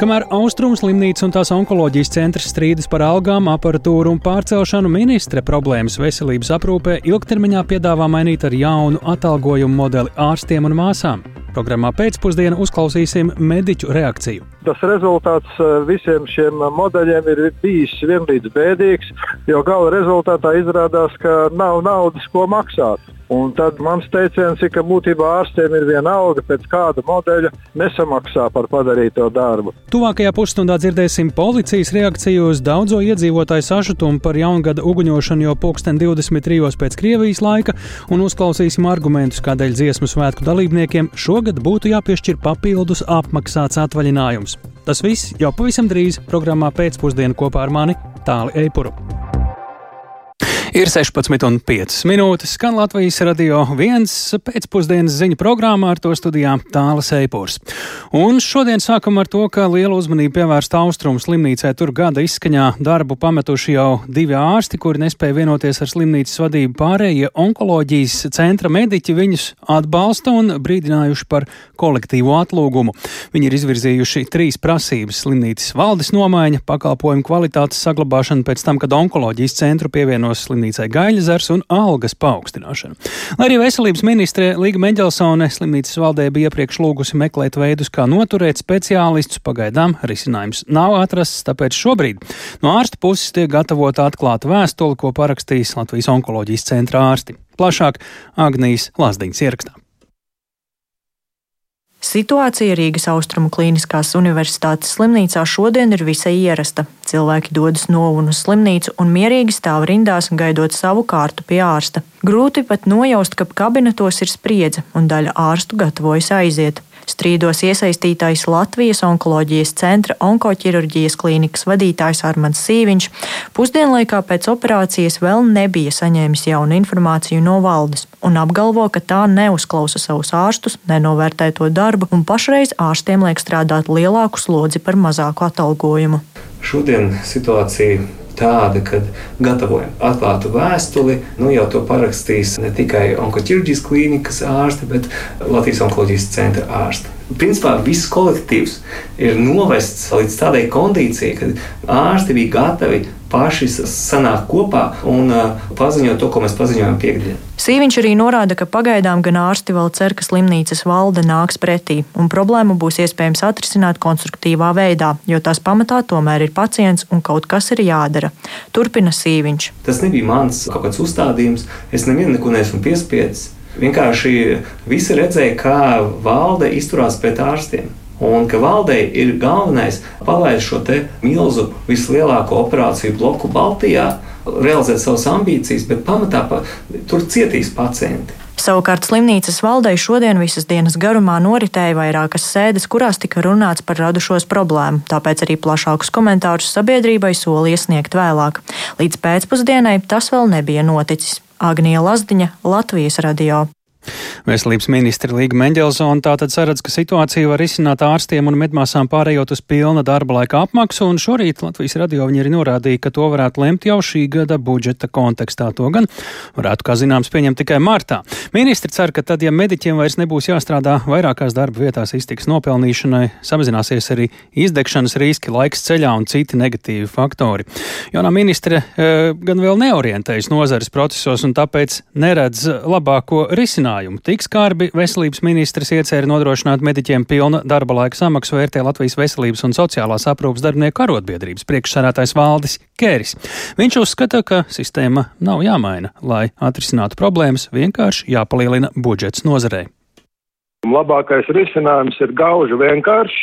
Kamēr Austrumu slimnīca un tās onkoloģijas centrs strīdas par algām, aparatūru un pārcelšanu, ministre problēmas veselības aprūpē ilgtermiņā piedāvā mainīt ar jaunu atalgojumu modeli ārstiem un māsām. Programmā pēcpusdienā uzklausīsim mediķu reakciju. Tas rezultāts eh, visiem šiem modeļiem ir bijis vienlīdz bēdīgs, jo gala rezultātā izrādās, ka nav naudas, ko maksāt. Un tad mans teiciens ir, ka būtībā ārstiem ir viena alga, pēc kāda modeļa nesamaksā par padarīto darbu. Tuvākajā pusstundā dzirdēsim policijas reakciju uz daudzo iedzīvotāju sašutumu par jaungada uguņošanu jau pulksten 23. pēc Krievijas laika, un uzklausīsim argumentus, kādēļ dziesmu svētku dalībniekiem šogad būtu jāpiešķir papildus apmaksāts atvaļinājums. Tas viss jau pavisam drīz programmā pēcpusdienā kopā ar mani Tāli Eipuru. Ir 16,5 minūtes, skan Latvijas radio viens pēcpusdienas ziņu programmā ar to studijā Tāla Seipūrs. Un šodien sākam ar to, ka liela uzmanība pievērsta Austrumu slimnīcē. Tur gada izskaņā darbu pametuši jau divi ārsti, kuri nespēja vienoties ar slimnīcas vadību. Pārējie onkoloģijas centra mediķi viņus atbalsta un brīdinājuši par kolektīvo atlūgumu. Viņi ir izvirzījuši trīs prasības - slimnīcas valdes nomaiņa, pakalpojumu kvalitātes saglabāšana pēc tam, kad onkoloģijas centru pievienos slimnīcas slimnīcai Gaļazars un algas paaugstināšanu. Lai arī veselības ministre Līga Meņģelsone slimnīcas valdē bija iepriekš lūgusi meklēt veidus, kā noturēt speciālistus, pagaidām risinājums nav atrasts, tāpēc šobrīd no ārsta puses tiek gatavota atklāta vēstule, ko parakstīs Latvijas onkoloģijas centra ārsti. Plašāk Agnijas Lazdiņas ierakstā. Situācija Rīgas Austrumu Kliniskās Universitātes slimnīcā šodien ir visai ierasta. Cilvēki dodas no un uz slimnīcu un mierīgi stāv rindās, gaidot savu kārtu pie ārsta. Grūti pat nojaust, ka kabinetos ir spriedze un daļa ārstu gatavojas aiziet. Strīdos iesaistītais Latvijas onkoloģijas centra onkoķirurģijas klīnikas vadītājs Armāns Sīviņš pusdienlaikā pēc operācijas vēl nebija saņēmis jaunu informāciju no valdes un apgalvo, ka tā neuzklausa savus ārstus, nenovērtē to darbu un pašreiz ārstiem liek strādāt lielāku slodzi par mazāku atalgojumu. Šodien situācija tāda, ka gatavojam atklātu vēstuli. Nu, jau to parakstīs ne tikai onkoķirurģijas klīnikas ārsti, bet Latvijas onkoloģijas centra ārsti. Principā viss kolektīvs ir novests līdz tādai kondīcijai, ka ārsti bija gatavi paši sanākt kopā un uh, paziņot to, ko mēs paziņojam piekdienā. Sīviņš arī norāda, ka pagaidām gan ārsti vēl cer, ka slimnīcas valde nāks pretī, un problēmu būs iespējams atrisināt konstruktīvā veidā, jo tās pamatā tomēr ir pacients un kaut kas ir jādara. Turpina Sīviņš. Tas nebija mans kaut kāds uzstādījums, es nevienu neko neesmu piespiedzis. Vienkārši visi redzēja, kā valde izturās pret ārstiem. Un ka valdei ir galvenais palaist šo milzu, vislielāko operāciju bloku Baltijā, realizēt savas ambīcijas, bet pamatā pa, tur cietīs pacienti. Savukārt slimnīcas valdei šodien visas dienas garumā noritēja vairākas sēdes, kurās tika runāts par radušos problēmu, tāpēc arī plašākus komentārus sabiedrībai solīja sniegt vēlāk. Līdz pēcpusdienai tas vēl nebija noticis. Agnija Lazdiņa, Latvijas radio. Veselības ministra Līga Mendelsona tātad saredz, ka situāciju var izsināt ārstiem un medmāsām pārējot uz pilna darba laika apmaksu, un šorīt Latvijas radio viņi arī norādīja, ka to varētu lemt jau šī gada budžeta kontekstā. To gan varētu, kā zināms, pieņemt tikai martā. Ministri cer, ka tad, ja mediķiem vairs nebūs jāstrādā vairākās darba vietās iztiks nopelnīšanai, samazināsies arī izdegšanas riski, laiks ceļā un citi negatīvi faktori. Jaunā ministre e, gan vēl neorientējas nozares procesos un tāpēc neredz labāko risinājumu Tik skarbi veselības ministrs iecerēja nodrošināt mediķiem pilna darba laika samaksu vērtē Latvijas veselības un sociālās aprūpas darbinieku arotbiedrības priekšsarātais Valdis Kēris. Viņš uzskata, ka sistēma nav jāmaina, lai atrisinātu problēmas, vienkārši jāpalielina budžets nozarei. Labākais risinājums ir gauži vienkāršs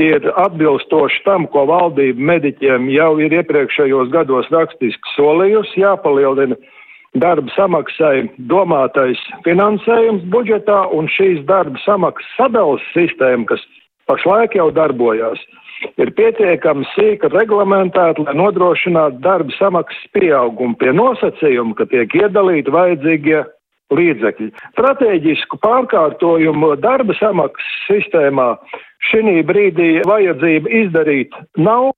ir atbilstoši tam, ko valdība mediķiem jau ir iepriekšējos gados rakstiski solījusi, jāpalielina darba samaksai domātais finansējums budžetā un šīs darba samaksas sadales sistēma, kas pašlaik jau darbojās, ir pietiekami sīka reglamentēta, lai nodrošinātu darba samaksas pieaugumu pie nosacījuma, ka tiek iedalīti vajadzīgie līdzekļi. Stratēģisku pārkārtojumu darba samaksas sistēmā šī brīdī vajadzība izdarīt nav.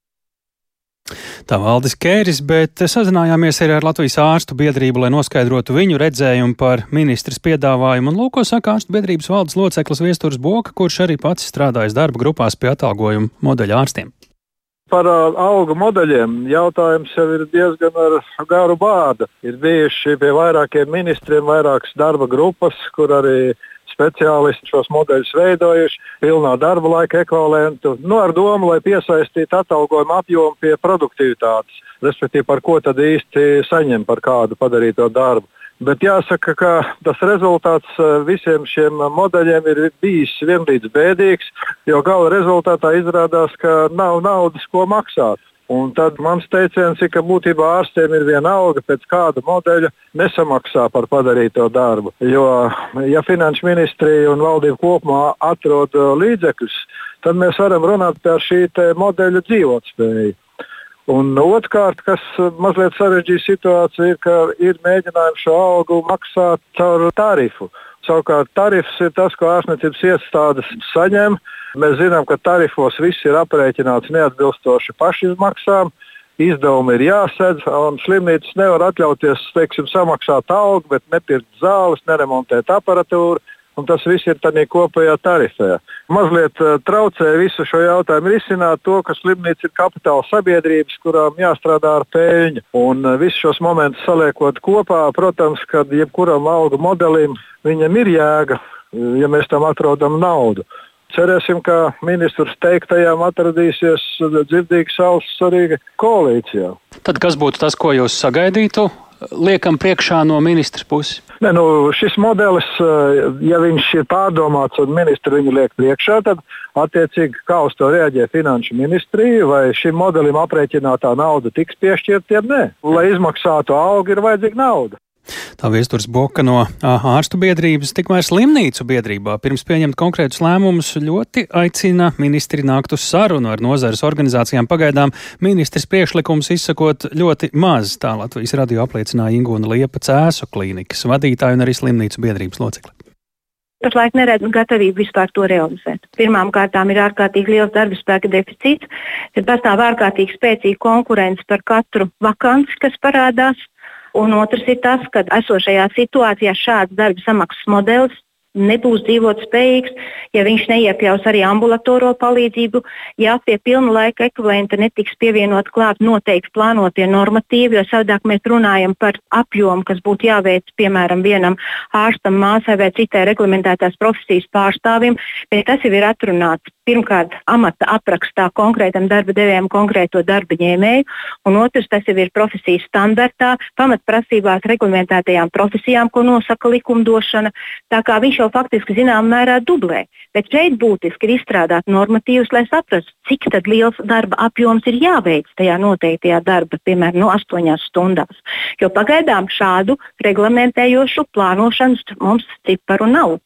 Tā valdis Kēris, bet sazinājāmies arī ar Latvijas ārstu biedrību, lai noskaidrotu viņu redzējumu par ministras piedāvājumu. Un lūko saka ārstu biedrības valdes loceklis Viesturs Boka, kurš arī pats strādājas darba grupās pie atalgojuma modeļa ārstiem. Par uh, algu modeļiem jautājums jau ir diezgan ar garu bādu. Ir bijuši pie vairākiem ministriem vairākas darba grupas, kur arī speciālisti šos modeļus veidojuši, pilnā darba laika ekvivalentu, nu, ar domu, lai piesaistītu atalgojumu apjomu pie produktivitātes, respektīvi par ko tad īsti saņem par kādu padarīto darbu. Bet jāsaka, ka tas rezultāts eh, visiem šiem modeļiem ir bijis vienlīdz bēdīgs, jo gala rezultātā izrādās, ka nav naudas, ko maksāt. Un tad mans teiciens ir, ka būtībā ārstiem ir viena alga, pēc kāda modeļa nesamaksā par padarīto darbu. Jo, ja finanšu ministrija un valdība kopumā atrod uh, līdzekļus, tad mēs varam runāt par šī modeļa dzīvotspēju. Un otrkārt, kas mazliet sarežģīja situāciju, ir, ka ir mēģinājumi šo algu maksāt caur tarifu. Savukārt tarifs ir tas, ko ārstniecības iestādes saņem. Mēs zinām, ka tarifos viss ir aprēķināts neatbilstoši pašizmaksām. Izdevumi ir jāsedz, un slimnīcas nevar atļauties teiksim, samaksāt algu, bet nepirkt zāles, neremontēt aparatūru un tas viss ir tādā kopējā tarifē. Mazliet uh, traucē visu šo jautājumu risināt to, ka slimnīca ir kapitāla sabiedrības, kurām jāstrādā ar pēļņu. Un uh, visus šos momentus saliekot kopā, protams, ka jebkuram algu modelim viņam ir jēga, ja mēs tam atrodam naudu. Cerēsim, ka ministrs teiktajām atradīsies dzirdīgs auss arī koalīcijā. Tad kas būtu tas, ko jūs sagaidītu liekam priekšā no ministra puses? Ne, nu, šis modelis, eh, ja viņš ir pārdomāts un ministri viņu liek priekšā, tad attiecīgi kā uz to reaģē finanšu ministrija, vai šim modelim aprēķinātā nauda tiks piešķirta, ja nē. Lai izmaksātu algu, ir vajadzīga nauda. Tā viesturs Boka no ārstu biedrības, tikmēr slimnīcu biedrībā pirms pieņemt konkrētus lēmumus ļoti aicina ministri nākt uz sarunu ar nozares organizācijām. Pagaidām ministrs priekšlikums izsakot ļoti maz, tā Latvijas radio apliecināja Ingūna Liepa Cēsu klīnikas vadītāja un arī slimnīcu biedrības locekli pašlaik neredzu gatavību vispār to realizēt. Pirmām kārtām ir ārkārtīgi liels darba spēka deficīts, tad pastāv ārkārtīgi spēcīga konkurence par katru vakanci, kas parādās. Un otrs ir tas, ka esošajā situācijā šāds darba samaksas modelis nebūs dzīvot spējīgs, ja viņš neiekļaus arī ambulatoro palīdzību, ja pie pilna laika ekvivalenta netiks pievienot klāt noteikti plānotie normatīvi, jo savādāk mēs runājam par apjomu, kas būtu jāveic piemēram vienam ārstam, māsai vai citai reglamentētās profesijas pārstāvim, bet tas jau ir atrunāts pirmkārt amata aprakstā konkrētam darba devējam konkrēto darba ņēmēju, un otrs tas jau ir profesijas standartā, pamatprasībās reglamentētajām profesijām, ko nosaka likumdošana. Tā kā viņš jau faktiski zināmā mērā dublē. Bet šeit būtiski ir izstrādāt normatīvus, lai saprastu, cik liels darba apjoms ir jāveic tajā noteiktajā darba, piemēram, no 8 stundās. Jo pagaidām šādu reglamentējošu plānošanas mums ciparu nav.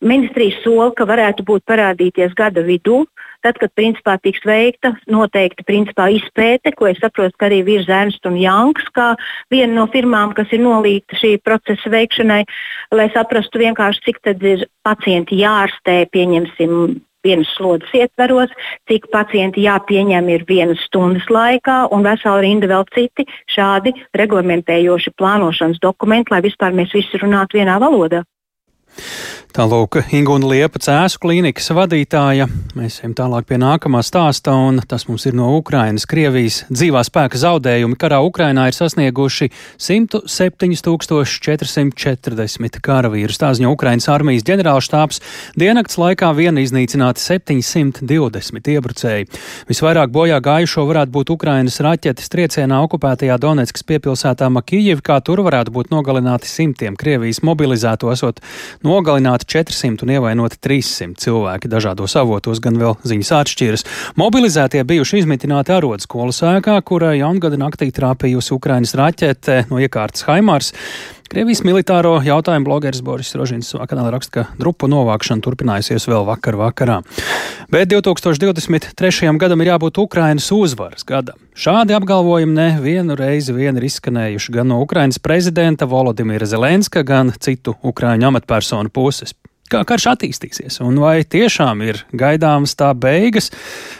Ministrija sola, ka varētu būt parādīties gada vidū, tad, kad principā tiks veikta noteikti principā, izpēte, ko es saprotu, ka arī Virs Ernsts un Janks, kā viena no firmām, kas ir nolīgta šī procesa veikšanai, lai saprastu vienkārši, cik tad ir pacienti jārastē, pieņemsim, vienas slodzes ietveros, cik pacienti jāpieņem ir vienas stundas laikā, un vesela rinda vēl citi šādi reglamentējoši plānošanas dokumenti, lai vispār mēs visi runātu vienā valodā. Tālūk, Ingūna Liepa Cēsu klīnikas vadītāja. Mēs ejam tālāk pie nākamā stāsta, un tas mums ir no Ukrainas. Krievijas dzīvā spēka zaudējumi karā Ukrainā ir sasnieguši 107,440 karavīru. Stāziņo Ukrainas armijas ģenerālštāps diennakts laikā viena iznīcināti 720 iebrucēji. Visvairāk bojā gājušo varētu būt Ukrainas raķetes triecienā okupētajā Donetskas piepilsētā Makijivkā. Tur varētu būt nogalināti simtiem Krievijas mobilizēto esot nogalināti nogalināti 400 un ievainoti 300 cilvēki. Dažādos avotos gan vēl ziņas atšķiras. Mobilizētie bijuši izmitināti arodskolas ēkā, kurai jaungada naktī trāpījusi Ukrainas raķete no iekārtas Haimārs. Krievijas militāro jautājumu blogeris Boris Rožins savā kanālā raksta, ka drupu novākšana turpinājusies vēl vakar vakarā. Bet 2023. gadam ir jābūt Ukrainas uzvaras gadam. Šādi apgalvojumi nevienu reizi vien ir izskanējuši gan no Ukrainas prezidenta Volodimira Zelenska, gan citu Ukraiņu amatpersonu puses. Kā karš attīstīsies un vai tiešām ir gaidāmas tā beigas,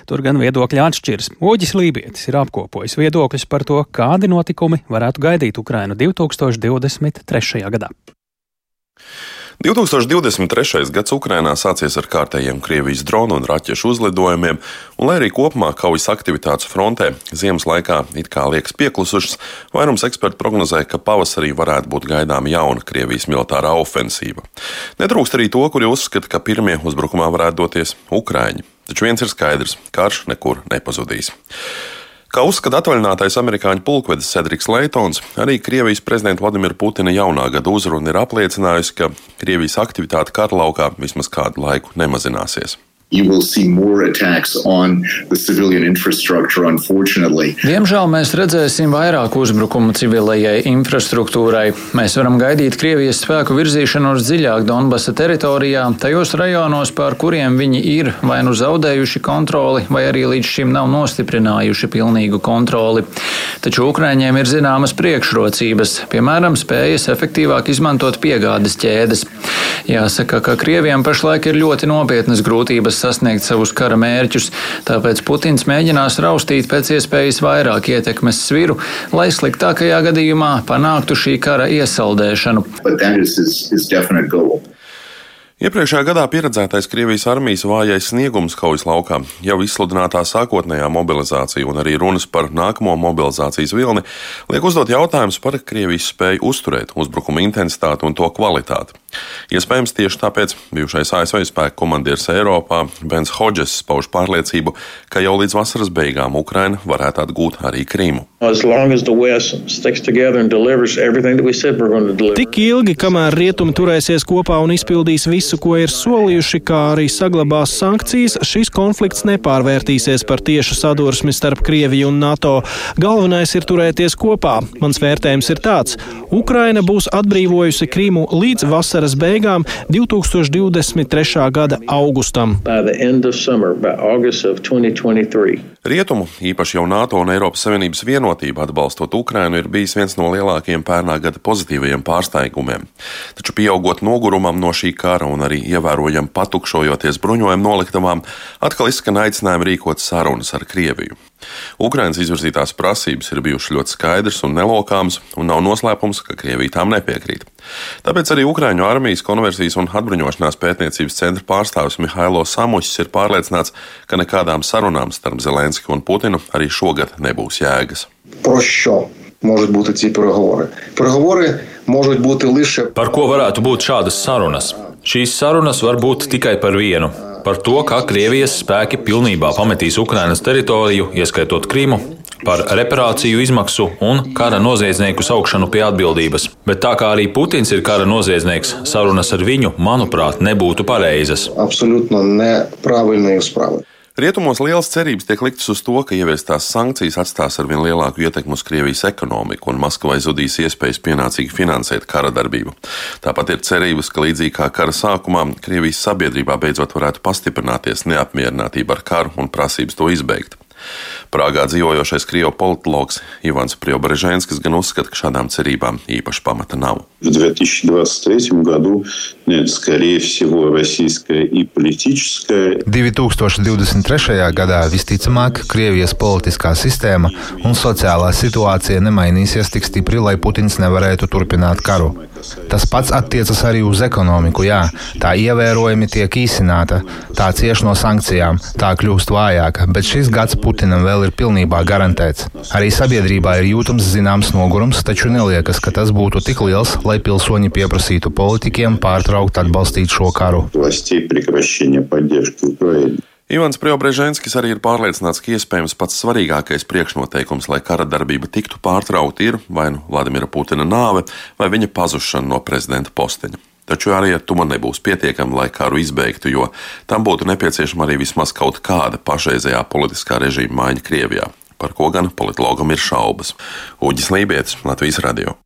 tur gan viedokļi atšķiras. Oģis Lībietis ir apkopojis viedokļus par to, kādi notikumi varētu gaidīt Ukrainu 2023. gadā. 2023. gads Ukrainā sācies ar kārtējiem Krievijas dronu un raķešu uzlidojumiem, un lai arī kopumā kaujas aktivitātes frontē ziemas laikā it kā liekas pieklusušas, vairums ekspertu prognozē, ka pavasarī varētu būt gaidāma jauna Krievijas militārā ofensīva. Netrūkst arī to, kuri uzskata, ka pirmie uzbrukumā varētu doties Ukraiņi. Taču viens ir skaidrs - karš nekur nepazudīs. Kā uzskata atvaļinātais amerikāņu pulkvedis Cedriks Leitons, arī Krievijas prezidenta Vladimira Putina jaunā gada uzruna ir apliecinājusi, ka Krievijas aktivitāte karlaukā vismaz kādu laiku nemazināsies you will see more attacks on the civilian infrastructure, unfortunately. Diemžēl mēs redzēsim vairāk uzbrukumu civilajai infrastruktūrai. Mēs varam gaidīt Krievijas spēku virzīšanos dziļāk Donbasa teritorijā, tajos rajonos, pār kuriem viņi ir vai nu zaudējuši kontroli, vai arī līdz šim nav nostiprinājuši pilnīgu kontroli. Taču Ukraiņiem ir zināmas priekšrocības, piemēram, spējas efektīvāk izmantot piegādes ķēdes. Jāsaka, ka Krieviem pašlaik ir ļoti nopietnas grūtības sasniegt savus kara mērķus, tāpēc Putins mēģinās raustīt pēc iespējas vairāk ietekmes sviru, lai sliktākajā gadījumā panāktu šī kara iesaldēšanu. Iepriekšējā gadā pieredzētais Krievijas armijas vājais sniegums kaujas laukā, jau izsludinātā sākotnējā mobilizācija un arī runas par nākamo mobilizācijas vilni liek uzdot jautājumus par Krievijas spēju uzturēt uzbrukuma intensitāti un to kvalitāti. Iespējams, tieši tāpēc bijušais ASV spēku komandieris Eiropā Bens Hodžes pauž pārliecību, ka jau līdz vasaras beigām Ukraina varētu atgūt arī Krīmu. Tik ilgi, kamēr rietumi turēsies kopā un izpildīs visu, ko ir solījuši, kā arī saglabās sankcijas, šis konflikts nepārvērtīsies par tiešu sadursmi starp Krieviju un NATO. Galvenais ir turēties kopā. Mans vērtējums ir tāds: Ukraina būs atbrīvojusi Krīmu līdz vasaras vasaras beigām 2023. gada augustam. Rietumu, īpaši jau NATO un Eiropas Savienības vienotība atbalstot Ukrainu, ir bijis viens no lielākajiem pērnā gada pozitīvajiem pārsteigumiem. Taču, pieaugot nogurumam no šī kara un arī ievērojami patukšojoties bruņojuma noliktavām, atkal izskan aicinājumi rīkot sarunas ar Krieviju. Ukrainas izvirzītās prasības ir bijušas ļoti skaidras un nelokāmas, un nav noslēpums, ka Krievija tām nepiekrīt. Tāpēc arī Ukraiņu armijas konversijas un atbruņošanās pētniecības centra pārstāvis Mihailo Samušs ir pārliecināts, ka nekādām sarunām starp Zelenski un Putinu arī šogad nebūs jēgas. Про що можуть бути ці переговори? Переговори можуть бути лише par ko varētu būt šādas sarunas. Šīs sarunas var būt tikai par vienu par to, ka Krievijas spēki pilnībā pametīs Ukrainas teritoriju, ieskaitot Krimu, par reparāciju izmaksu un kara noziedznieku saukšanu pie atbildības. Bet tā kā arī Putins ir kara noziedznieks, sarunas ar viņu, manuprāt, nebūtu pareizas. Absolūti nepravilni uzsprāvi. Rietumos lielas cerības tiek liktas uz to, ka ieviestās sankcijas atstās ar vien lielāku ietekmi uz Krievijas ekonomiku, un Maskavai zudīs iespējas pienācīgi finansēt kara darbību. Tāpat ir cerības, ka līdzīgi kā kara sākumā, Krievijas sabiedrībā beidzot varētu pastiprināties neapmierinātība ar karu un prasības to izbeigt. Prāgā dzīvojošais krievu politologs Ivans Priobreženskis gan uzskata, ka šādām cerībām īpaši pamata nav. В 2023 году нет, скорее всего, российская и политическая. 2023. gadā visticamāk Krievijas politiskā sistēma un sociālā situācija nemainīsies tik stipri, lai Putins nevarētu turpināt karu. Tas pats attiecas arī uz ekonomiku. Jā, tā ievērojami tiek īsināta, tā cieš no sankcijām, tā kļūst vājāka, bet šis gads Putinam vēl ir pilnībā garantēts. Arī sabiedrībā ir jūtams zināms nogurums, taču neliekas, ka tas būtu tik liels, lai pilsoņi pieprasītu politikiem pārtraukt atbalstīt šo karu. Ivans Preobreženskis arī ir pārliecināts, ka iespējams pats svarīgākais priekšnoteikums, lai kara darbība tiktu pārtraukta, ir vai nu Vladimira Putina nāve, vai viņa pazušana no prezidenta posteņa. Taču arī ar to nebūs pietiekami, lai karu izbeigtu, jo tam būtu nepieciešama arī vismaz kaut kāda pašreizējā politiskā režīma maiņa Krievijā, par ko gan politologam ir šaubas. Uģis Lībijams, Latvijas Radio.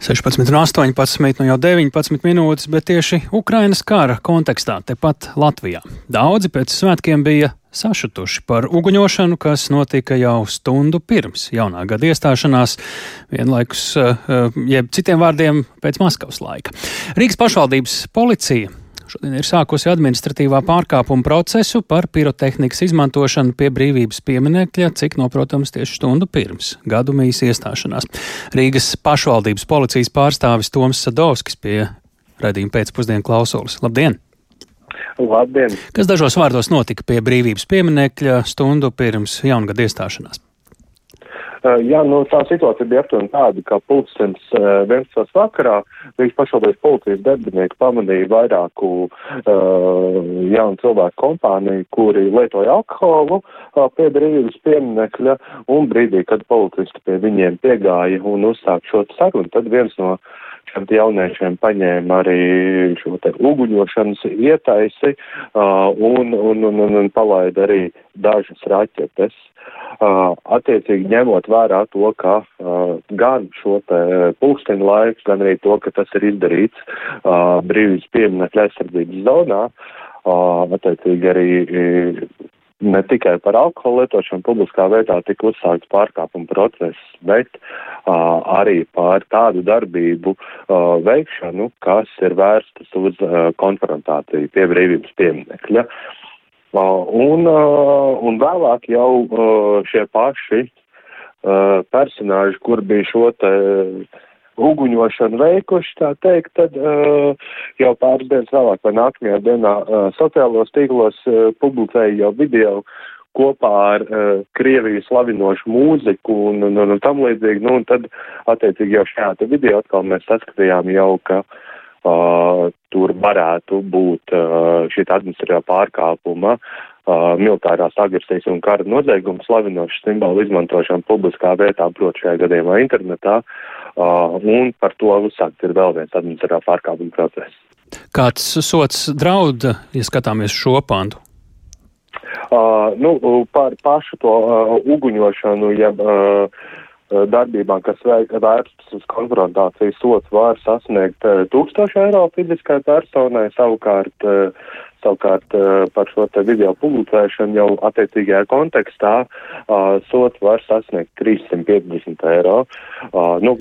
16 un 18, nu jau 19 minūtes, bet tieši Ukrainas kara kontekstā, tepat Latvijā. Daudzi pēc svētkiem bija sašutuši par uguņošanu, kas notika jau stundu pirms jaunā gada iestāšanās, vienlaikus, jeb citiem vārdiem, pēc Maskavas laika. Rīgas pašvaldības policija Šodien ir sākusi administratīvā pārkāpuma procesu par pirotehnikas izmantošanu pie brīvības pieminekļa, cik noprotams tieši stundu pirms gadu mīs iestāšanās. Rīgas pašvaldības policijas pārstāvis Toms Sadovskis pie redzījuma pēcpusdienu klausulas. Labdien! Labdien! Kas dažos vārdos notika pie brīvības pieminekļa stundu pirms jaungada iestāšanās? Uh, jā, nu, tā situācija bija aptuveni tāda, ka pulkstens uh, 11. vakarā Rīgas pašvaldības policijas darbinieki pamanīja vairāku uh, jaunu cilvēku kompāniju, kuri lietoja alkoholu uh, pie brīvības pieminekļa, un brīdī, kad policisti pie viņiem piegāja un uzsāk šo sarunu, tad viens no šiem jauniešiem paņēma arī šo te uguņošanas ietaisi uh, un, un, un, un, un palaida arī dažas raķetes. Uh, attiecīgi ņemot vērā to, ka uh, gan šo te pulksteņu laiku, gan arī to, ka tas ir izdarīts uh, brīvības pieminekļa aizsardzības zonā, uh, attiecīgi arī ne tikai par alkoholu lietošanu publiskā vietā tika uzsākts pārkāpuma process, bet uh, arī par tādu darbību uh, veikšanu, kas ir vērstas uz uh, konfrontāciju pie brīvības pieminekļa. Uh, un, uh, un vēlāk jau uh, šie paši uh, personāži, kur bija šo te uh, uguņošanu veikuši, tā teikt, tad uh, jau pāris dienas vēlāk vai nākamajā dienā uh, sociālos tīklos uh, publicēja jau video kopā ar uh, Krieviju slavinošu mūziku un, un, un, un tam līdzīgi. Nu, un tad, attiecīgi, jau šajā video atkal mēs saskatījām jau, ka uh, tur varētu būt uh, šī administratīvā pārkāpuma, uh, militārās agresijas un kara nozieguma slavinošu simbolu izmantošana publiskā vietā, proti šajā gadījumā internetā. Uh, Uh, un par to uzsākts ir vēl viens administratīvā pārkāpuma process. Kāds sots draud, ja skatāmies šo pantu? Uh, nu, par pašu to uh, uguņošanu, jeb uh, darbībām, kas vērstas uz konfrontāciju, sots var sasniegt uh, 1000 eiro fiziskai personai, savukārt, uh, savukārt uh, par šo te video publicēšanu jau attiecīgajā kontekstā uh, sots var sasniegt 350 eiro. Uh, nu,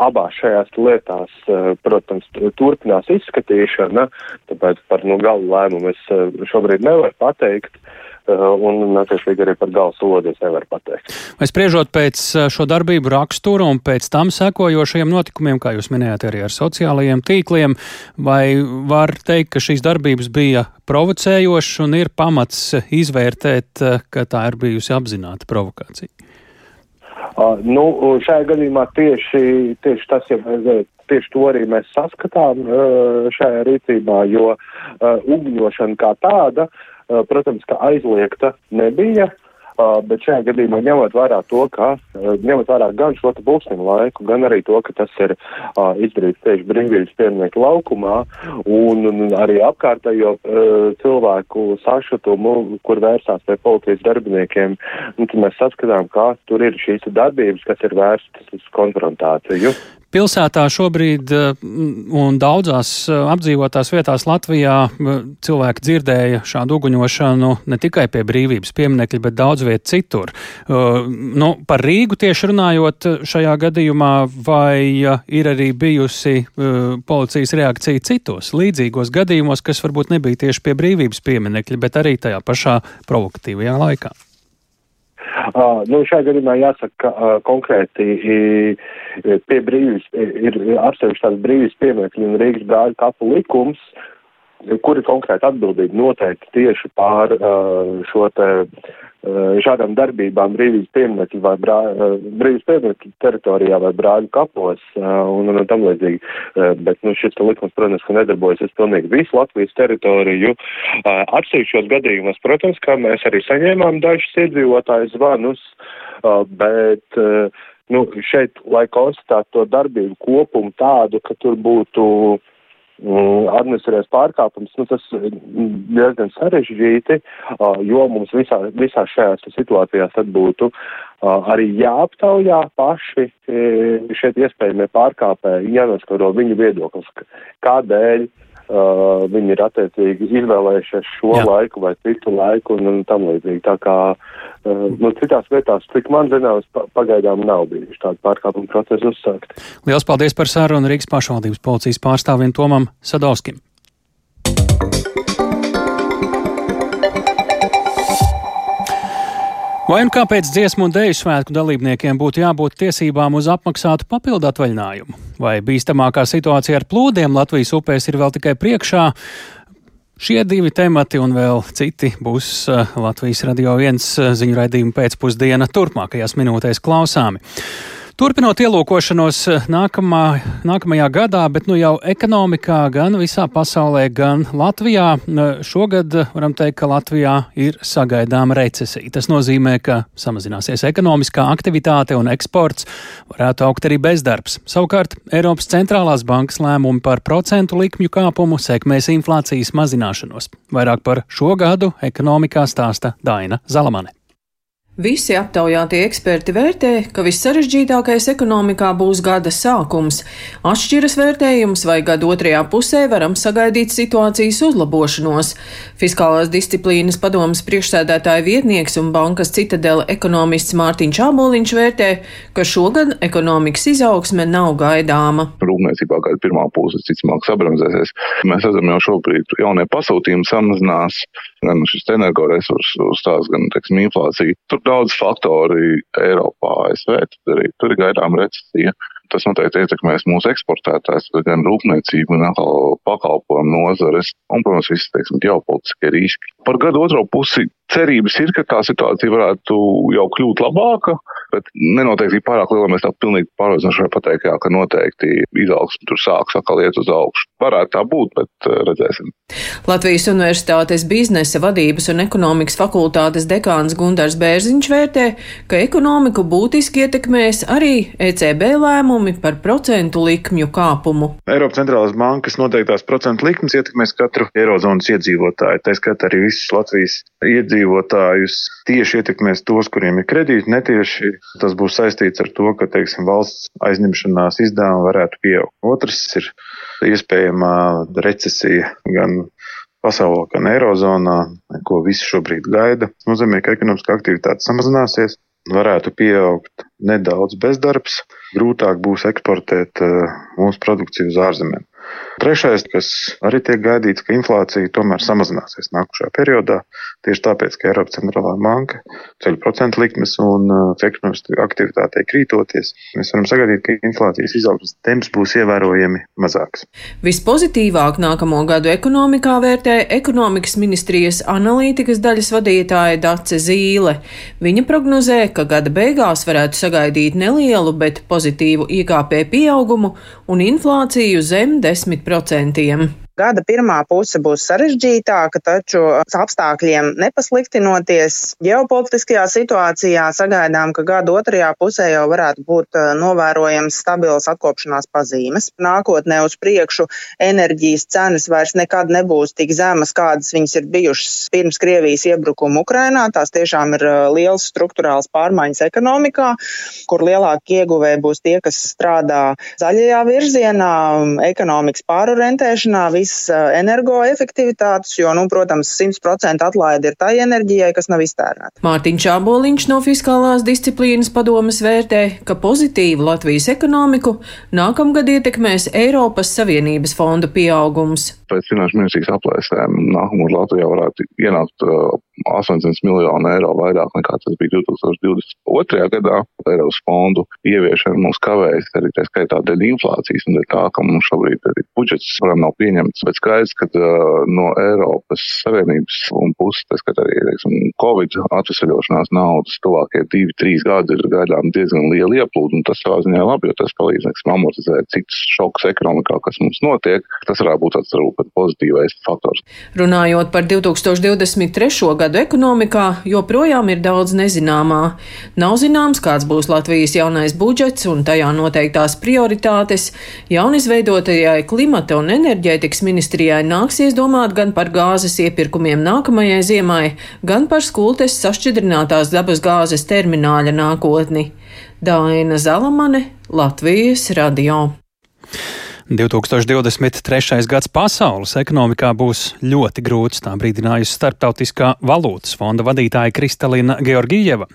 abās šajās lietās, eh, protams, turpinās izskatīšana, tāpēc par nu, galu lēmumu es eh, šobrīd nevaru pateikt. Eh, un, attiecīgi, arī par gala sodu es nevaru pateikt. Vai spriežot pēc šo darbību raksturu un pēc tam sekojošajiem notikumiem, kā jūs minējāt, arī ar sociālajiem tīkliem, vai var teikt, ka šīs darbības bija provocējošas un ir pamats izvērtēt, ka tā ir bijusi apzināta provokācija? Uh, nu, šajā gadījumā tieši, tieši tas, ja mēs, tieši to arī mēs saskatām uh, šajā rīcībā, jo uh, ugņošana kā tāda, uh, protams, ka aizliegta nebija, Uh, bet šajā gadījumā ņemot vērā to, ka uh, ņemot vērā gan šo pulksteņu laiku, gan arī to, ka tas ir uh, izdarīts tieši brīvības pieminieku laukumā un, un arī apkārtējo uh, cilvēku sašutumu, kur vērsās pie policijas darbiniekiem, nu, tad mēs saskatām, ka tur ir šīs darbības, kas ir vērstas uz konfrontāciju. Pilsētā šobrīd eh, un daudzās eh, apdzīvotās vietās Latvijā cilvēki dzirdēja šādu uguņošanu ne tikai pie brīvības pieminekļa, bet daudz viet citur. Nu, par Rīgu tieši runājot šajā gadījumā, vai ir arī bijusi policijas reakcija citos līdzīgos gadījumos, kas varbūt nebija tieši pie brīvības pieminekļa, bet arī tajā pašā provokatīvajā laikā? Uh, nu, šajā gadījumā jāsaka, ka uh, konkrēti pie brīvības ir atsevišķi tāds brīvības piemērs un Rīgas brāļu kapu likums, kuri konkrēti atbildīgi noteikti tieši pār uh, šo te uh, šādām darbībām brīvības pieminekļu vai brā, brīvības pieminekļu teritorijā vai brāļu kapos uh, un, un, un tam līdzīgi. Bet, nu, šis likums, protams, ka nedarbojas uz pilnīgi visu Latvijas teritoriju. Atsevišķos gadījumos, protams, kā mēs arī saņēmām dažus iedzīvotāju zvanus, bet nu, šeit, lai konstatētu to darbību kopumu tādu, ka tur būtu administrēs pārkāpums, nu, tas diezgan sarežģīti, jo mums visā, visā šajās situācijās tad būtu arī jāaptaujā paši šeit iespējamie pārkāpēji, jānoskaro viņu viedoklis, kādēļ uh, viņi ir attiecīgi izvēlējušies šo Jā. laiku vai citu laiku un, un tam līdzīgi. Tā kā uh, nu, citās vietās, cik man zināms, pagaidām nav bijuši tādi pārkāpuma procesi uzsākti. Lielas paldies par sarunu Rīgas pašvaldības policijas pārstāvim Tomam Sadovskim. Vai un kāpēc dziesmu un dēļu svētku dalībniekiem būtu jābūt tiesībām uz apmaksātu papildu atvaļinājumu? Vai bīstamākā situācija ar plūdiem Latvijas upēs ir vēl tikai priekšā? Šie divi temati un vēl citi būs eh, Latvijas radio viens eh, ziņu raidījuma pēcpusdiena turpmākajās minūtēs klausāmi. Turpinot ielūkošanos eh, nākamā, nākamajā gadā, bet nu jau ekonomikā gan visā pasaulē, gan Latvijā, šogad varam teikt, ka Latvijā ir sagaidāma recesija. Tas nozīmē, ka samazināsies ekonomiskā aktivitāte un eksports, varētu augt arī bezdarbs. Savukārt Eiropas centrālās bankas lēmumi par procentu likmju kāpumu sekmēs inflācijas mazināšanos. Vairāk par šo gadu ekonomikā stāsta Daina Zalamane. Visi aptaujātie eksperti vērtē, ka vissarežģītākais ekonomikā būs gada sākums. Atšķiras vērtējums, vai gada otrajā pusē varam sagaidīt situācijas uzlabošanos. Fiskālās disciplīnas padomas priekšsēdētāja vietnieks un bankas citadela ekonomists Mārtiņš Āboliņš vērtē, ka šogad ekonomikas izaugsme nav gaidāma. Rūpniecībā gada pirmā puse cicamāk sabramzēsies. Mēs redzam jau šobrīd jaunie pasūtījumi samazinās, gan šis energoresursu stāsts, gan, teiksim, inflācija. Tur daudz faktori Eiropā, ASV, tur arī tur ir gaidām recesija. Tas noteikti ietekmēs mūsu eksportētājs, gan rūpniecību, gan pakalpojumu nozares un, protams, visi, teiksim, ģeopolitiskie riski. Par gadu otro pusi cerības ir, ka tā situācija varētu jau kļūt labāka, bet nenoteikti pārāk liela. Mēs tā pilnīgi pārliecinoši varam pateikt, jā, ka noteikti izaugsme tur sāks atkal iet uz augšu. Varētu tā būt, bet uh, redzēsim. Latvijas Universitātes biznesa vadības un ekonomikas fakultātes dekāns Gundars Bērziņš vērtē, ka ekonomiku būtiski ietekmēs arī ECB lēmumi par procentu likmju kāpumu. Eiropas centrālās bankas noteiktās procentu likmes ietekmēs katru Eirozonas iedzīvotāju, tā skaitā arī visus Latvijas iedzīvotājus. Tieši ietekmēs tos, kuriem ir kredīti, netieši tas būs saistīts ar to, ka, teiksim, valsts aizņemšanās izdevumi varētu pieaugt. Otrs ir iespējamā recesija gan pasaulē, gan Eirozonā, ko visi šobrīd gaida. Tas nozīmē, ka ekonomiskā aktivitāte samazināsies, varētu pieaugt nedaudz bezdarbs, grūtāk būs eksportēt uh, mūsu produkciju uz ārzemēm. Trešais, kas arī tiek gaidīts, ka inflācija tomēr samazināsies nākošajā periodā, tieši tāpēc, ka Eiropas centrālā banka ceļ procentu likmes un uh, ekonomiskā aktivitātei krītoties, mēs varam sagaidīt, ka inflācijas izaugsmes temps būs ievērojami mazāks. Vispozitīvāk nākamo gadu ekonomikā vērtē ekonomikas ministrijas analītikas daļas vadītāja Dace Zīle. Viņa prognozē, ka gada beigās varētu sagaidīt nelielu, bet pozitīvu IKP pieaugumu un inflāciju zem 10%. 30%. Gada pirmā puse būs sarežģītāka, taču apstākļiem nepasliktinoties ģeopolitiskajā situācijā sagaidām, ka gada otrajā pusē jau varētu būt eh, novērojams stabils atkopšanās pazīmes. Nākotnē uz priekšu enerģijas cenas vairs nekad nebūs tik zemas, kādas viņas ir bijušas pirms Krievijas iebrukuma Ukrainā. Tās tiešām ir eh, liels struktūrāls pārmaiņas ekonomikā, kur lielākie ieguvēji būs tie, kas strādā zaļajā virzienā, ekonomikas pārorientēšanā visas energoefektivitātes, jo, nu, protams, 100% atlaide ir tai enerģijai, kas nav iztērēta. Mārtiņš Čāboliņš no Fiskālās disciplīnas padomas vērtē, ka pozitīvu Latvijas ekonomiku nākamgad ietekmēs Eiropas Savienības fondu pieaugums. Pēc finanšu ministrijas aplēsēm nākamā Latvijā varētu ienākt uh, 800 miljonu eiro vairāk nekā tas bija 2022. gadā. Eiropas fondu ieviešana mums kavējas arī tā skaitā dēļ inflācijas un dēļ tā, ka mums šobrīd arī budžets varam nav pieņemts pieņemts, bet skaidrs, ka uh, no Eiropas Savienības un puses, tas, ka arī teiksim, Covid atvesaļošanās naudas tuvākie divi, trīs gadi ir gaidām diezgan liela ieplūda, un tas savā ziņā labi, jo tas palīdz, teiksim, amortizēt citus šokus ekonomikā, kas mums notiek. Tas varētu būt tāds, varbūt, pozitīvais faktors. Runājot par 2023. gadu ekonomikā, joprojām ir daudz nezināmā. Nav zināms, kāds būs Latvijas jaunais budžets un tajā noteiktās prioritātes, jaunizveidotajai klimata un enerģētikas ministrijai nāksies domāt gan par gāzes iepirkumiem nākamajai ziemai, gan par skultes sašķidrinātās dabas gāzes termināļa nākotni. Daina Zalamane, Latvijas radio. 2023. gads pasaules ekonomikā būs ļoti grūts, tā brīdinājusi Startautiskā valūtas fonda vadītāja Kristalina Georgieva.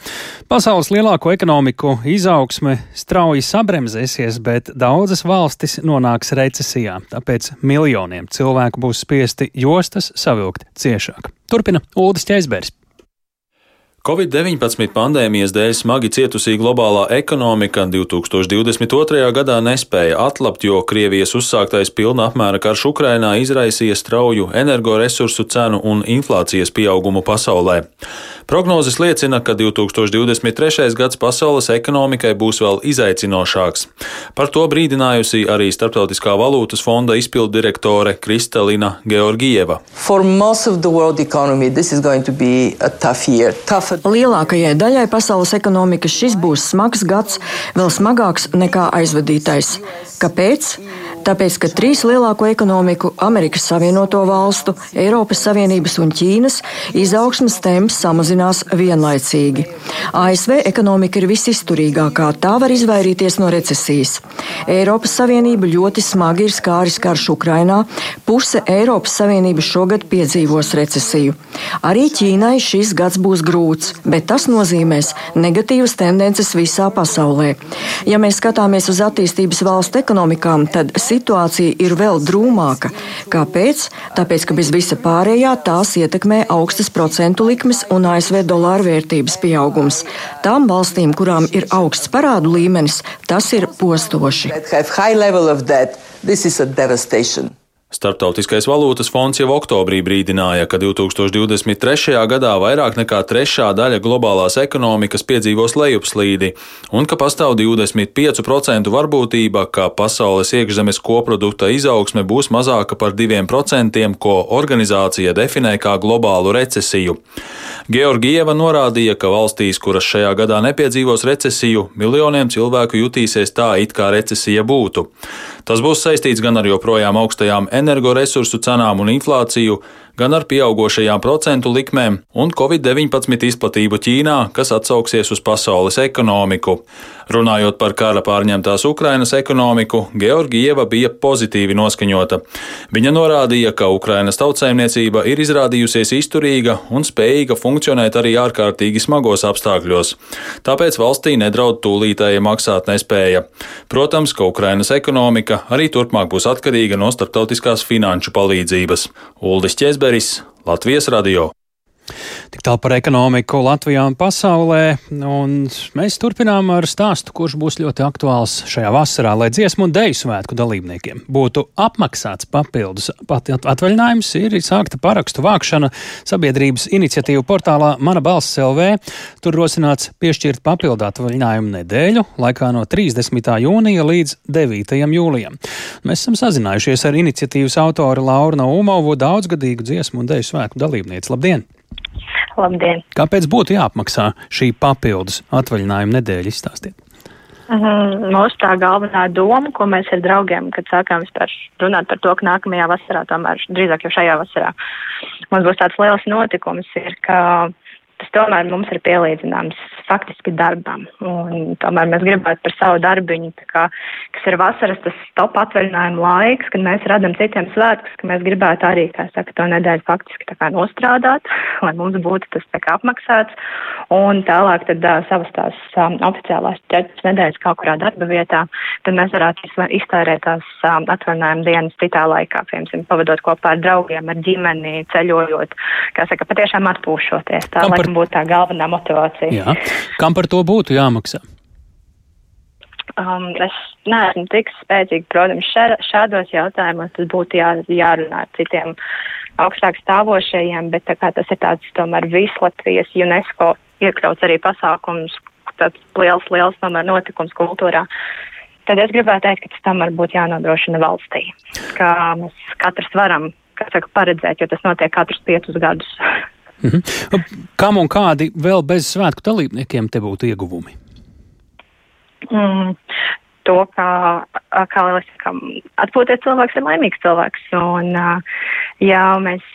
Pasaules lielāko ekonomiku izaugsme strauji sabremzēsies, bet daudzas valstis nonāks recesijā, tāpēc miljoniem cilvēku būs spiesti jostas savilkt ciešāk. Turpina Ulris Čeizbergs. Covid-19 pandēmijas dēļ smagi cietusī globālā ekonomika 2022. gadā nespēja atlapt, jo Krievijas uzsāktais pilna apmēra karš Ukrainā izraisīja strauju energoresursu cenu un inflācijas pieaugumu pasaulē. Prognozes liecina, ka 2023. gads pasaules ekonomikai būs vēl izaicinošāks. Par to brīdinājusi arī Starptautiskā valūtas fonda izpildu direktore Kristalina Georgieva. Lielākajai daļai pasaules ekonomikas šis būs smags gads, vēl smagāks nekā aizvadītais. Kāpēc? Tāpēc, ka trīs lielāko ekonomiku - Amerikas Savienoto Valstu, Eiropas Savienības un Ķīnas - izaugsmas temps samazinās vienlaicīgi. ASV ekonomika ir visizturīgākā, tā var izvairīties no recesijas. Eiropas Savienība ļoti smagi ir skāris karš Ukrainā, puse Eiropas Savienības šogad piedzīvos recesiju. Arī Ķīnai šis gads būs grūts, bet tas nozīmēs negatīvas tendences visā pasaulē. Ja mēs skatāmies uz attīstības valstu ekonomikām, tad situācija ir vēl drūmāka. Kāpēc? Tāpēc, ka bez visa pārējā tās ietekmē augstas procentu likmes un ASV dolāra vērtības pieaugums. Tām valstīm, kurām ir augsts parādu līmenis, tas ir postoši. Startautiskais valūtas fonds jau oktobrī brīdināja, ka 2023. gadā vairāk nekā trešā daļa globālās ekonomikas piedzīvos lejupslīdi, un ka pastāv 25% varbūtība, ka pasaules iekšzemes koprodukta izaugsme būs mazāka par 2%, ko organizācija definē kā globālu recesiju. Georgieva norādīja, ka valstīs, kuras šajā gadā nepiedzīvos recesiju, miljoniem cilvēku jutīsies tā, it kā recesija būtu. Tas būs saistīts gan ar joprojām augstajām energoresursu cenām un inflāciju, gan ar pieaugošajām procentu likmēm un Covid-19 izplatību Ķīnā, kas atsauksies uz pasaules ekonomiku. Runājot par kara pārņemtās Ukrainas ekonomiku, Georgieva bija pozitīvi noskaņota. Viņa norādīja, ka Ukrainas tautsēmniecība ir izrādījusies izturīga un spējīga funkcionēt arī ārkārtīgi smagos apstākļos. Tāpēc valstī nedraud tūlītēja maksāt nespēja. Protams, ka Ukrainas ekonomika arī turpmāk būs atkarīga no starptautiskās finanšu palīdzības. Uldis Česberis, Latvijas radio. Tik tālu par ekonomiku Latvijā un pasaulē, un mēs turpinām ar stāstu, kurš būs ļoti aktuāls šajā vasarā, lai dziesmu un deju svētku dalībniekiem būtu apmaksāts papildus atvaļinājums, ir sākta parakstu vākšana sabiedrības iniciatīvu portālā Mana balss LV. Tur rosināts piešķirt papildu atvaļinājumu nedēļu laikā no 30. jūnija līdz 9. jūlijam. Mēs esam sazinājušies ar iniciatīvas autoru Lauru Naumovu, daudzgadīgu dziesmu un deju svētku dalībnieci. Labdien! Labdien! Kāpēc būtu jāapmaksā šī papildus atvaļinājuma nedēļa? Izstāstiet! Mhm, mūsu tā galvenā doma, ko mēs ar draugiem, kad sākām vispār runāt par to, ka nākamajā vasarā, tomēr drīzāk jau šajā vasarā, mums būs tāds liels notikums, ir, ka tas tomēr mums ir pielīdzināms faktiski darbam. Un tomēr mēs gribētu par savu darbiņu, kā, kas ir vasaras tas top atvaļinājuma laiks, kad mēs radam citiem svētkus, ka mēs gribētu arī, kā saka, to nedēļu faktiski kā nostrādāt, lai mums būtu tas kā apmaksāts. Un tālāk tad uh, savas tās um, oficiālās ķeķis nedēļas kaut kurā darba vietā, tad mēs varētu iztērēt tās um, atvaļinājuma dienas citā laikā, piemēram, pavadot kopā ar draugiem, ar ģimeni, ceļojot, kā saka, patiešām atpūšoties. Tā, lai būtu tā galvenā motivācija. Jā. Kam par to būtu jāmaksā? Um, es neesmu tik spēcīgi, protams, šā, šādos jautājumos tas būtu jā, jārunā ar citiem augstāk stāvošajiem, bet tā kā tas ir tāds tomēr vislatvijas UNESCO iekļauts arī pasākums, tāds liels, liels tomēr notikums kultūrā. Tad es gribētu teikt, ka tas tomēr būtu jānodrošina valstī, ka mēs katrs varam, saka, paredzēt, jo tas notiek katrus piecus gadus. Mhm. Kam un kādi vēl bez svētku dalībniekiem te būtu ieguvumi? Mm, to, kā, kā lieliski atpūties cilvēks ir laimīgs cilvēks. Un, ja mēs,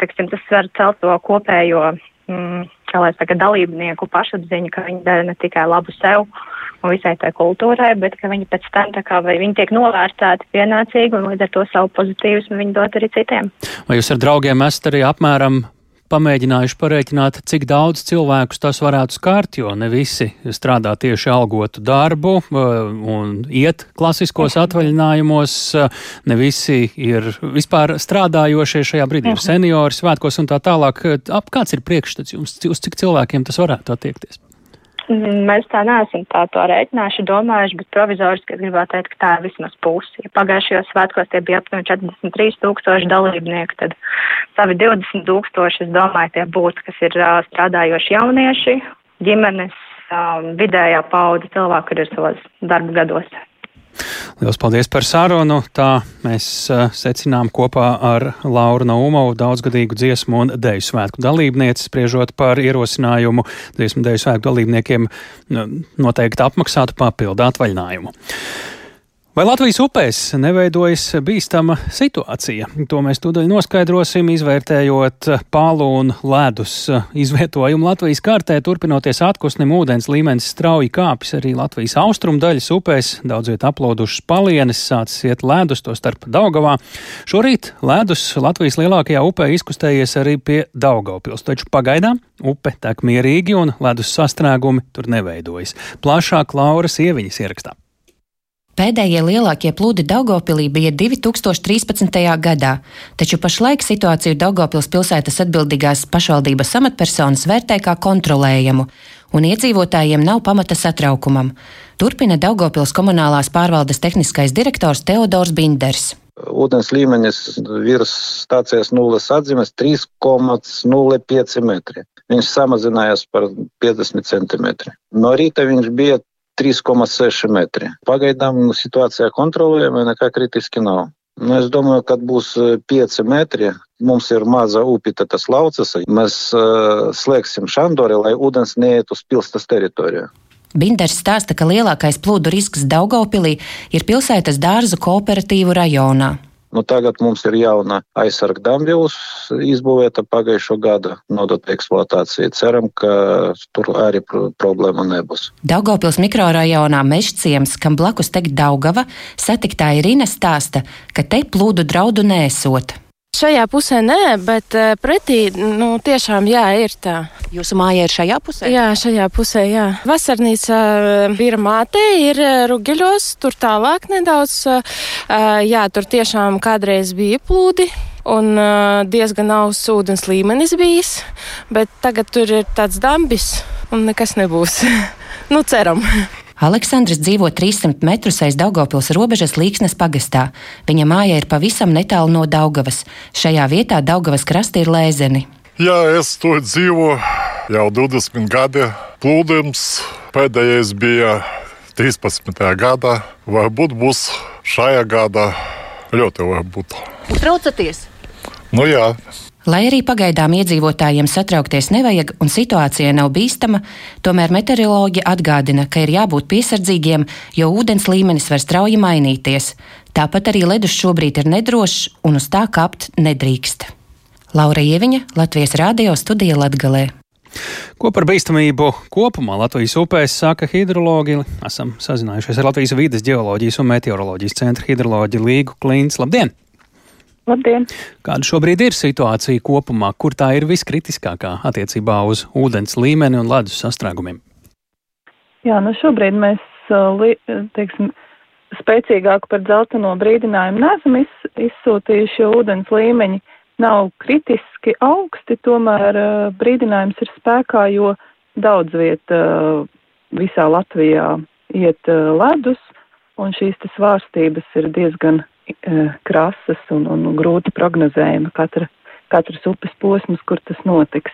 teiksim, tas var celt to kopējo, mm, kā lai saka, dalībnieku pašapziņu, ka viņi dara ne tikai labu sev, un visai tai kultūrai, bet ka viņi pēc tam tā kā vai viņi tiek novērtēti pienācīgi un līdz ar to savu pozitīvismu viņi dod arī citiem. Vai jūs ar draugiem esat arī apmēram pamēģinājuši parēķināt, cik daudz cilvēkus tas varētu skart, jo ne visi strādā tieši algotu darbu un iet klasiskos atvaļinājumos, ne visi ir vispār strādājošie šajā brīdī, ir seniori, svētkos un tā tālāk. Ap kāds ir priekšstats jums, uz cik cilvēkiem tas varētu attiekties? Mēs tā neesam tā to rēķinājuši, domājuši, bet provizoriski es gribētu teikt, ka tā ir vismaz pusi. Ja pagājušajos svētkos tie bija aptuveni 43 tūkstoši dalībnieku, tad savi 20 tūkstoši, es domāju, tie būtu, kas ir uh, strādājoši jaunieši, ģimenes, um, vidējā pauda cilvēku, kur ir savos darba gados. Lielas paldies par sarunu. Tā mēs uh, secinām kopā ar Lauru Naumovu, daudzgadīgu dziesmu un deju svētku dalībnieci, spriežot par ierosinājumu dziesmu deju svētku dalībniekiem noteikti apmaksātu papildu atvaļinājumu. Vai Latvijas upēs neveidojas bīstama situācija? To mēs tūdaļ noskaidrosim, izvērtējot pālu un ledus izvietojumu Latvijas kartē. Turpinoties atkusnim, ūdens līmenis strauji kāpjas arī Latvijas austrumu daļas upēs. Daudz viet aplūdušas palienes, sācis iet ledus, to starp Daugavā. Šorīt ledus Latvijas lielākajā upē izkustējies arī pie Daugavpils, taču pagaidām upe tek mierīgi un ledus sastrēgumi tur neveidojas. Plašāk Lauras ieviņas ierakstā. Pēdējie lielākie plūdi Daugopilī bija 2013. gadā, taču pašlaik situāciju Daugopils pilsētas atbildīgās pašvaldības amatpersonas vērtē kā kontrolējamu, un iedzīvotājiem nav pamata satraukumam. Turpina Daugopils komunālās pārvaldes tehniskais direktors Teodors Binders. Ūdens līmenis virs stācijas nulles atzīmes 3,05 metri. Viņš samazinājās par 50 centimetri. No rīta viņš bija 3,6 metri. Pagaidām situācijā kontrolējama, nekā kritiski nav. Nu, es domāju, kad būs 5 metri, mums ir maza upīte, tas laucas, mēs uh, slēgsim šandori, lai ūdens neiet uz pilstas teritorijā. Binders stāsta, ka lielākais plūdu risks Daugaupilī ir pilsētas dārzu kooperatīvu rajonā. Nu, tagad mums ir jauna aizsarga dambjūs izbūvēta pagājušo gadu nodot eksploatācijai. Ceram, ka tur arī problēma nebūs. Daugopils mikrorajonā Mežciems, kam blakus tek Daugava, satiktā Irina stāsta, ka te plūdu draudu nesot. Šajā pusē nē, bet eh, pretī nu, tiešām jā, ir tā. Jūsu māja ir šajā pusē? Jā, šajā pusē. Jā. Vasarnīca eh, māte, ir eh, Rugiļos, tur tālāk nedaudz. Jā, tur tiešām kādreiz bija plūdi. Un diezgan augsts ūdens līmenis bijis, bet tagad tur ir tāds dambis un nekas nebūs. nu, ceram! Aleksandrs dzīvo 300 metrus aiz Daugopils robežas Līksnes pagastā. Viņa māja ir pavisam netālu no Daugavas. Šajā vietā Daugavas krasti ir lēzeni. Jā, es to dzīvoju jau 20 gadi. Plūdums pēdējais bija 13. gadā. Varbūt būs šajā gadā ļoti varbūt. Traucaties? Nu jā. Lai arī pagaidām iedzīvotājiem satraukties nevajag un situācija nav bīstama, tomēr meteoroloģi atgādina, ka ir jābūt piesardzīgiem, jo ūdens līmenis var strauji mainīties. Tāpat arī ledus šobrīd ir nedrošs un uz tā kāpt nedrīkst. Laura Ieviņa, Latvijas Rādio studija Latgalē. Ko par bīstamību kopumā Latvijas upēs saka hidrologi? Esam sazinājušies ar Latvijas vides geoloģijas un meteoroloģijas centra hidroloģiju Līgu Klīns. Labdien! Labdien! Kāda šobrīd ir situācija kopumā, kur tā ir viskritiskākā attiecībā uz ūdens līmeni un ledus sastrēgumiem? Jā, nu šobrīd mēs, teiksim, spēcīgāku par dzelteno brīdinājumu neesam iz, izsūtījuši, jo ūdens līmeņi nav kritiski augsti, tomēr brīdinājums ir spēkā, jo daudz vieta visā Latvijā iet ledus, un šīs svārstības ir diezgan krasas un, un grūti prognozējama katra, katras upes posms, kur tas notiks.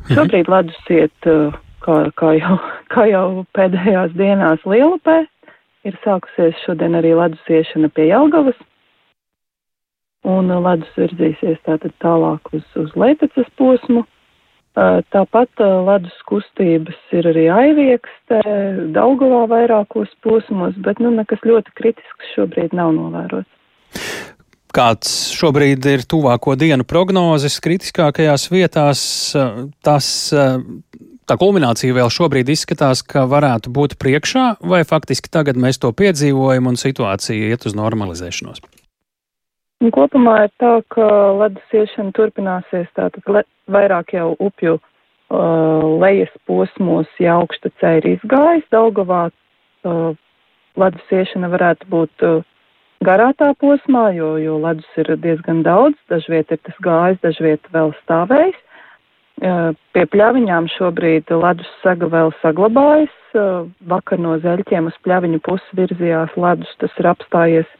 Mhm. Šobrīd ledus iet, e, kā, kā, jau, kā jau pēdējās dienās Lielupē, ir sākusies šodien arī ledus iešana pie Jelgavas, un ledus virzīsies tātad tālāk uz, uz Leipecas posmu. Tāpat ledus kustības ir arī aiviekstē, Daugavā vairākos posmos, bet nu, nekas ļoti kritisks šobrīd nav novērots. Kāds šobrīd ir tuvāko dienu prognozes kritiskākajās vietās, tas tā kulminācija vēl šobrīd izskatās, ka varētu būt priekšā, vai faktiski tagad mēs to piedzīvojam un situācija iet uz normalizēšanos? Un kopumā ir tā, ka ledus iešana turpināsies tātad le, vairāk jau upju uh, lejas posmos, ja augštacē ir izgājis Daugavā. Uh, ledus iešana varētu būt uh, garātā posmā, jo, jo ledus ir diezgan daudz, dažviet ir tas gājis, dažviet vēl stāvējis. Pie pļaviņām šobrīd ledus saga vēl saglabājas. Vakar no zeļķiem uz pļaviņu pusi virzījās ledus, tas ir apstājies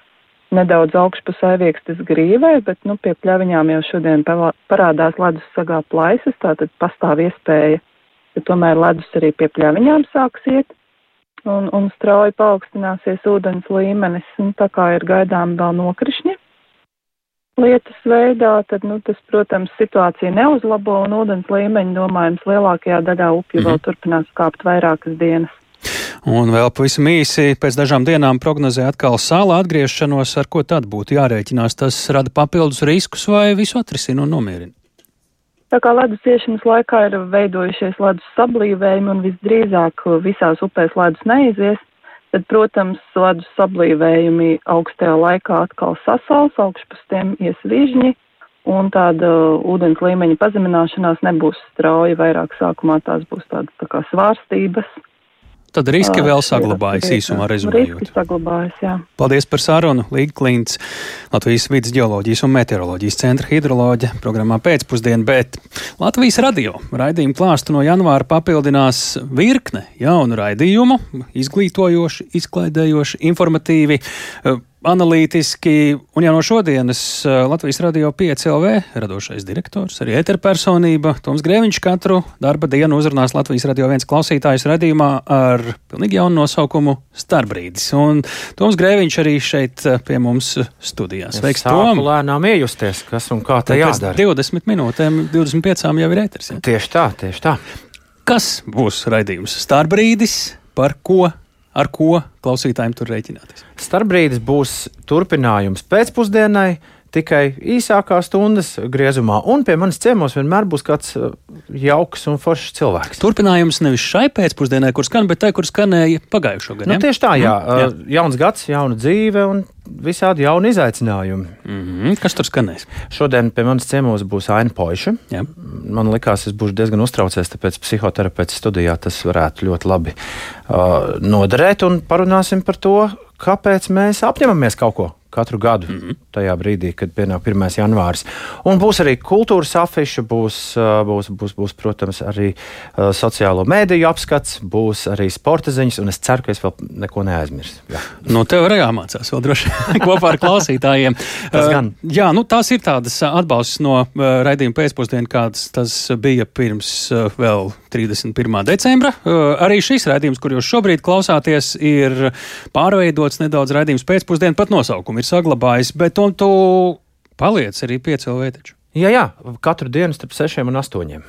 nedaudz augšpus aiviekstes grīvē, bet, nu, pie pļaviņām jau šodien parādās ledus sagā plaisas, tātad pastāv iespēja, ka tomēr ledus arī pie pļaviņām sāks iet un, un strauji paaugstināsies ūdens līmenis, un tā kā ir gaidām vēl nokrišņi lietas veidā, tad, nu, tas, protams, situācija neuzlabo un ūdens līmeņi, domājams, lielākajā daļā upju mm -hmm. vēl turpinās kāpt vairākas dienas. Un vēl pavisam īsi pēc dažām dienām prognozē atkal sāla atgriešanos, ar ko tad būtu jārēķinās. Tas rada papildus riskus vai visu atrisina un nomierina? Tā kā ledus iešanas laikā ir veidojušies ledus sablīvējumi un visdrīzāk visās upēs ledus neizies, tad, protams, ledus sablīvējumi augstajā laikā atkal sasals, augšpus tiem ies vižņi, un tāda ūdens līmeņa pazemināšanās nebūs strauja, vairāk sākumā tās būs tādas tā kā svārstības. Tad riski vēl saglabājas īsumā rezumējot. Riski saglabājas, jā. Paldies par sarunu. Līga Klints, Latvijas vidas geoloģijas un meteoroloģijas centra hidroloģija programmā pēcpusdienā, bet Latvijas radio raidījumu klāstu no janvāra papildinās virkne jaunu raidījumu, izglītojoši, izklaidējoši, informatīvi analītiski, un jau no šodienas eh, Latvijas radio 5 LV radošais direktors, arī ēterpersonība Toms Grēviņš katru darba dienu uzrunās Latvijas radio viens klausītājs radījumā ar pilnīgi jaunu nosaukumu Starbrīdis. Un Toms Grēviņš arī šeit eh, pie mums studijās. Sveiks, Tom! lēnām iejusties, kas un kā tā jādara. 20 minūtēm, 25 jau ir ēters. Ja? Tieši tā, tieši tā. Kas būs raidījums Starbrīdis? Par ko ar ko klausītājiem tur rēķināties? Starbrīdis būs turpinājums pēcpusdienai. Tikai īsākā stundas griezumā, un pie manis ciemos vienmēr būs kāds uh, jauks un foršs cilvēks. Turpinājums nevis šai pēcpusdienai, kur skan, bet tai, kur skanēja pagājušo gadu. Nu, tieši tā, jā. Mm, jā. Uh, jauns gads, jauna dzīve un visādi jauni izaicinājumi. Mm -hmm. Kas tur skanēs? Šodien pie manis ciemos būs Aina Poiša. Jā. Man likās, es būšu diezgan uztraucies, tāpēc psihoterapeits studijā tas varētu ļoti labi uh, noderēt un parunāsim par to, kāpēc mēs apņemamies kaut ko katru gadu, mm -hmm. tajā brīdī, kad pienāk 1. janvāris. Un būs arī kultūras afiša, būs, būs, būs, būs protams, arī sociālo mēdīju apskats, būs arī sporta ziņas, un es ceru, ka es vēl neko neaizmirsu. Jā. Nu, tev arī jāmācās vēl droši kopā ar klausītājiem. Uh, jā, nu, tās ir tādas atbalsts no uh, raidījuma pēcpusdienas, kādas tas bija pirms uh, vēl 31. decembra. Arī šis raidījums, kur jūs šobrīd klausāties, ir pārveidots nedaudz raidījums pēcpusdienā pat nosaukumu ir saglabājis, bet un tu paliec arī piecēlē taču. Jā, jā, katru dienu starp sešiem un astoņiem.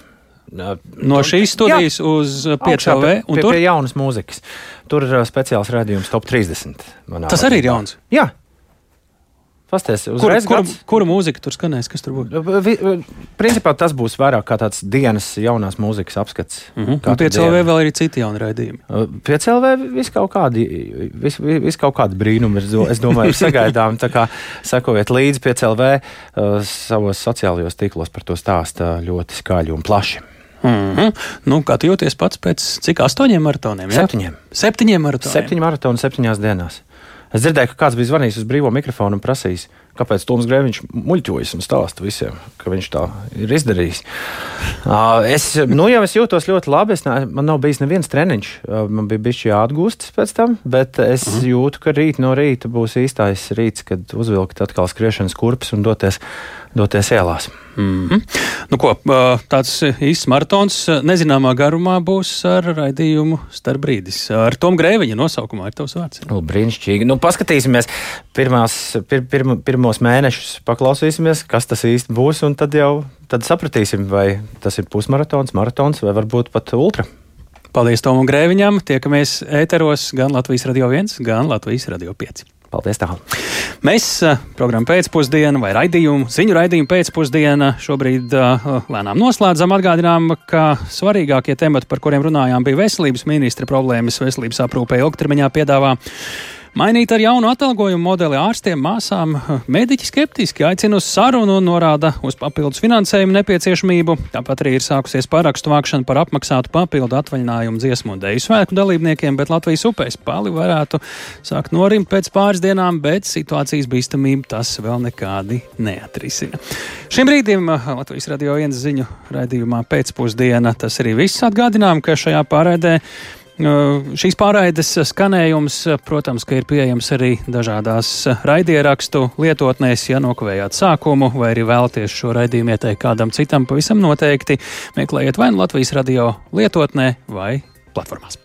No šīs studijas jā, uz 5LV un pie, tur pie jaunas mūzikas. Tur ir speciāls rādījums top 30. Tas arī ir jauns. Jā, Pasties, kura, kura, kura mūzika tur skanēs? Kas tur būs? Principā tas būs vairāk kā tāds dienas jaunās mūzikas apskats. Mm -hmm. Un pie CLV vēl ir citi jauni raidījumi. Pie CLV vis kaut kādi, vis, vis kaut kādi brīnumi ir, es domāju, sagaidām. Tā kā sekojiet līdzi pie CLV uh, savos sociālajos tīklos par to stāsta ļoti skaļi un plaši. Mm -hmm. nu, kā tu jūties pats pēc cik astoņiem maratoniem? Ja? Septiņiem. Septiņiem maratoniem. Septiņi maratoni septiņās dienās. Es dzirdēju, ka kāds bija zvanījis uz brīvo mikrofonu un prasījis, kāpēc Toms Grēviņš muļķojas un stāsta visiem, ka viņš tā ir izdarījis. Es, nu, jau es jūtos ļoti labi. Es, man nav bijis neviens treniņš. Man bija bijis jāatgūstas pēc tam, bet es mhm. jūtu, ka rīt no rīta būs īstais rīts, kad uzvilkt atkal skriešanas kurpes un doties, doties ielās. Mm -hmm. nu, ko, tāds īsts maratons nezināmā garumā būs ar raidījumu starp brīdis. Ar Tomu Grēviņa nosaukumā ir tavs vārds. Nu, brīnišķīgi. Nu, paskatīsimies pirmās, pir, pir, pirmos mēnešus, paklausīsimies, kas tas īsti būs, un tad jau tad sapratīsim, vai tas ir pusmaratons, maratons vai varbūt pat ultra. Paldies Tomam Grēviņam. Tiekamies ēteros gan Latvijas Radio 1, gan Latvijas Radio 5. Paldies! Tā. Mēs programmu pēcpusdienu vai raidījumu, ziņu raidījumu pēcpusdienu šobrīd lēnām noslēdzam. Atgādinām, ka svarīgākie temati, par kuriem runājām, bija veselības ministra problēmas veselības aprūpē ilgtermiņā piedāvā Mainīt ar jaunu atalgojumu modeli ārstiem, māsām, mediķi skeptiski aicina uz sarunu un norāda uz papildus finansējumu nepieciešamību. Tāpat arī ir sākusies parakstu vākšana par apmaksātu papildu atvaļinājumu dziesmu un deju svētku dalībniekiem, bet Latvijas upēs pali varētu sākt norimt pēc pāris dienām, bet situācijas bīstamību tas vēl nekādi neatrisina. Šim brīdim Latvijas radio viens ziņu raidījumā pēcpusdiena tas arī viss atgādinām, ka šajā pārēdē Šīs pārraides skanējums, protams, ir pieejams arī dažādās raidierakstu lietotnēs, ja nokavējāt sākumu, vai arī vēlaties šo raidījumu ieteikt kādam citam, pavisam noteikti meklējiet vai nu Latvijas radio lietotnē vai platformās.